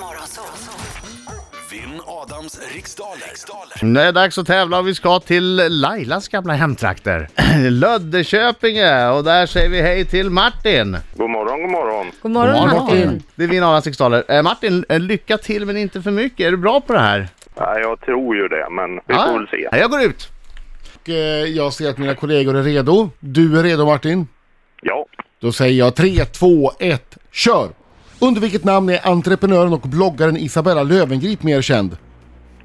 Morgonzoo. Vinn Adams riksdaler. riksdaler. Nu är det dags att tävla och vi ska till Lailas gamla hemtrakter. Löddeköpinge och där säger vi hej till Martin. God morgon, god morgon. God morgon Martin. Det är Vinn Adams riksdaler. Eh, Martin, eh, lycka till men inte för mycket. Är du bra på det här? Ja, jag tror ju det, men vi får väl se. Ja, Jag går ut. Och, eh, jag ser att mina kollegor är redo. Du är redo Martin? Ja, Då säger jag 3, 2, 1, kör! Under vilket namn är entreprenören och bloggaren Isabella Löwengrip mer känd?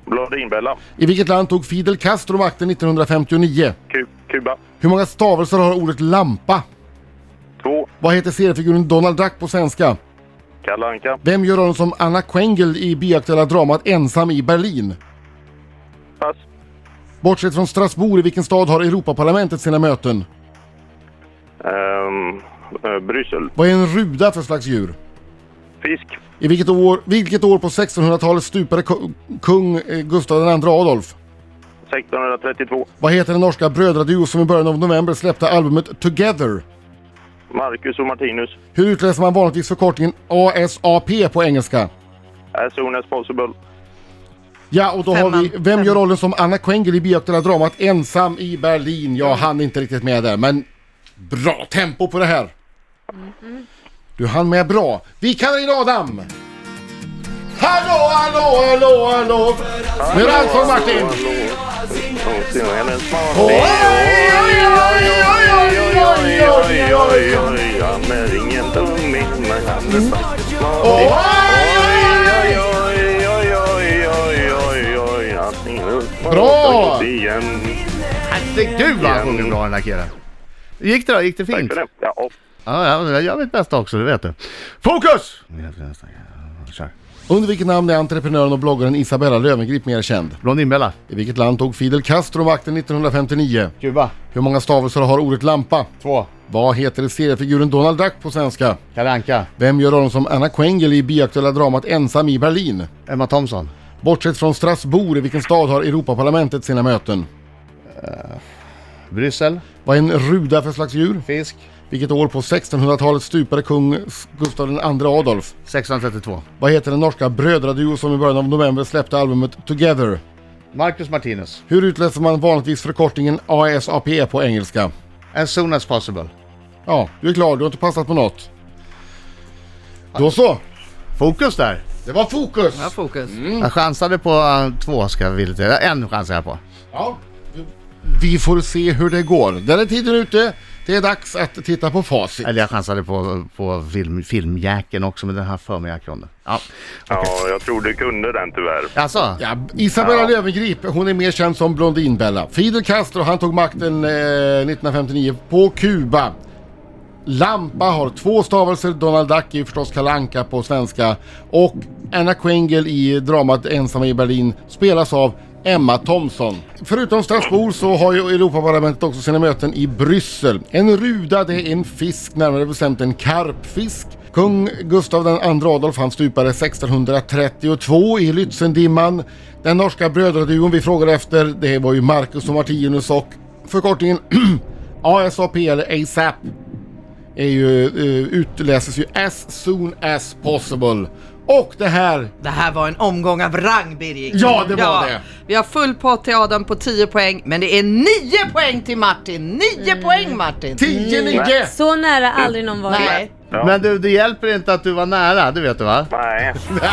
Blondinbella, I vilket land tog Fidel Castro makten 1959? Ku- Kuba, Hur många stavelser har ordet lampa? två, Vad heter seriefiguren Donald Duck på svenska? Kalle Anka, Vem gör rollen som Anna Quengel i bioaktuella dramat Ensam i Berlin? pass, Bortsett från Strasbourg, i vilken stad har Europaparlamentet sina möten? ehm, eh, Bryssel, Vad är en ruda för slags djur? Fisk, I vilket år, vilket år på 1600-talet stupade ku- kung eh, Gustav II Adolf? 1632, Vad heter den norska brödraduo som i början av november släppte albumet Together? Marcus och Martinus, Hur utläser man vanligtvis förkortningen ASAP på engelska? as soon as possible, Ja, och då har Femman. vi, vem gör rollen som Anna Quengel i bioaktuella dramat Ensam i Berlin? Jag hann inte riktigt med där, men bra tempo på det här. Du hann med bra. Vi kallar in Adam! Hallå, hallå, hallå, hallå! Nu är det allsång Martin! Oj, oj, oj, oj, oj, oj, oj, oj, oj. Han är ingen dumming, men han är fast Oj, Oj, oj, oj, oj, oj, oj, oj, är ingen Bra! Herregud vad han sjunger bra den här killen. Gick det då? Gick det Tack fint? för det. Ja, Ja, ja, jag gör mitt bästa också, det vet du. Fokus! Kör. Under vilket namn är entreprenören och bloggaren Isabella Löwengrip mer känd? Blondinbella. I vilket land tog Fidel Castro makten 1959? Kuba. Hur många stavelser har ordet lampa? Två. Vad heter seriefiguren Donald Duck på svenska? Kalle Anka. Vem gör rollen som Anna Quengel i bioaktuella dramat Ensam i Berlin? Emma Thompson. Bortsett från Strasbourg, i vilken stad har Europaparlamentet sina möten? Bryssel. Vad är en ruda för slags djur? Fisk. Vilket år på 1600-talet stupade kung Gustav II Adolf? 1632. Vad heter den norska brödraduo som i början av november släppte albumet Together? Marcus Martinus. Hur utläser man vanligtvis förkortningen ASAP på engelska? As soon as possible. Ja, du är klar, du har inte passat på något. Då så, Fokus där. det var fokus! Ja, fokus. Jag chansade på uh, två ska jag vilja säga. En chansade jag på. Ja, vi får se hur det går. Där är tiden ute. Det är dags att titta på facit. Eller jag chansade på, på film, filmjäkeln också, men den här för mig jag kunde. Ja. Ja, jag tror du kunde den tyvärr. Alltså, Ja, Isabella Löwengrip, hon är mer känd som Blondinbella. Fidel Castro, han tog makten eh, 1959 på Kuba. Lampa har två stavelser, Donald Duck är ju förstås Kalle Anka på svenska. Och Anna Quengel i dramat Ensamma i Berlin spelas av Emma Thomsson. Förutom Strasbourg så har ju Europaparlamentet också sina möten i Bryssel. En ruda det är en fisk, närmare bestämt en karpfisk. Kung Gustav II Adolf han stupade 1632 i Lützendimman. Den norska brödraduon vi frågade efter det var ju Marcus och Martinus och förkortningen ASAP eller ASAP är ju, eh, utläses ju as soon as possible. Och det här, Det här var en omgång av rang Birgit. Ja, det var det. Vi har full pott till Adam på 10 poäng, men det är 9 poäng till Martin. 9 poäng Martin. 10-9! Så nära aldrig någon varit. Nej. Ja. men du, det hjälper inte att du var nära, det vet du va? Nej.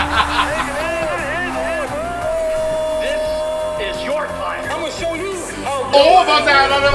Åh vad nära det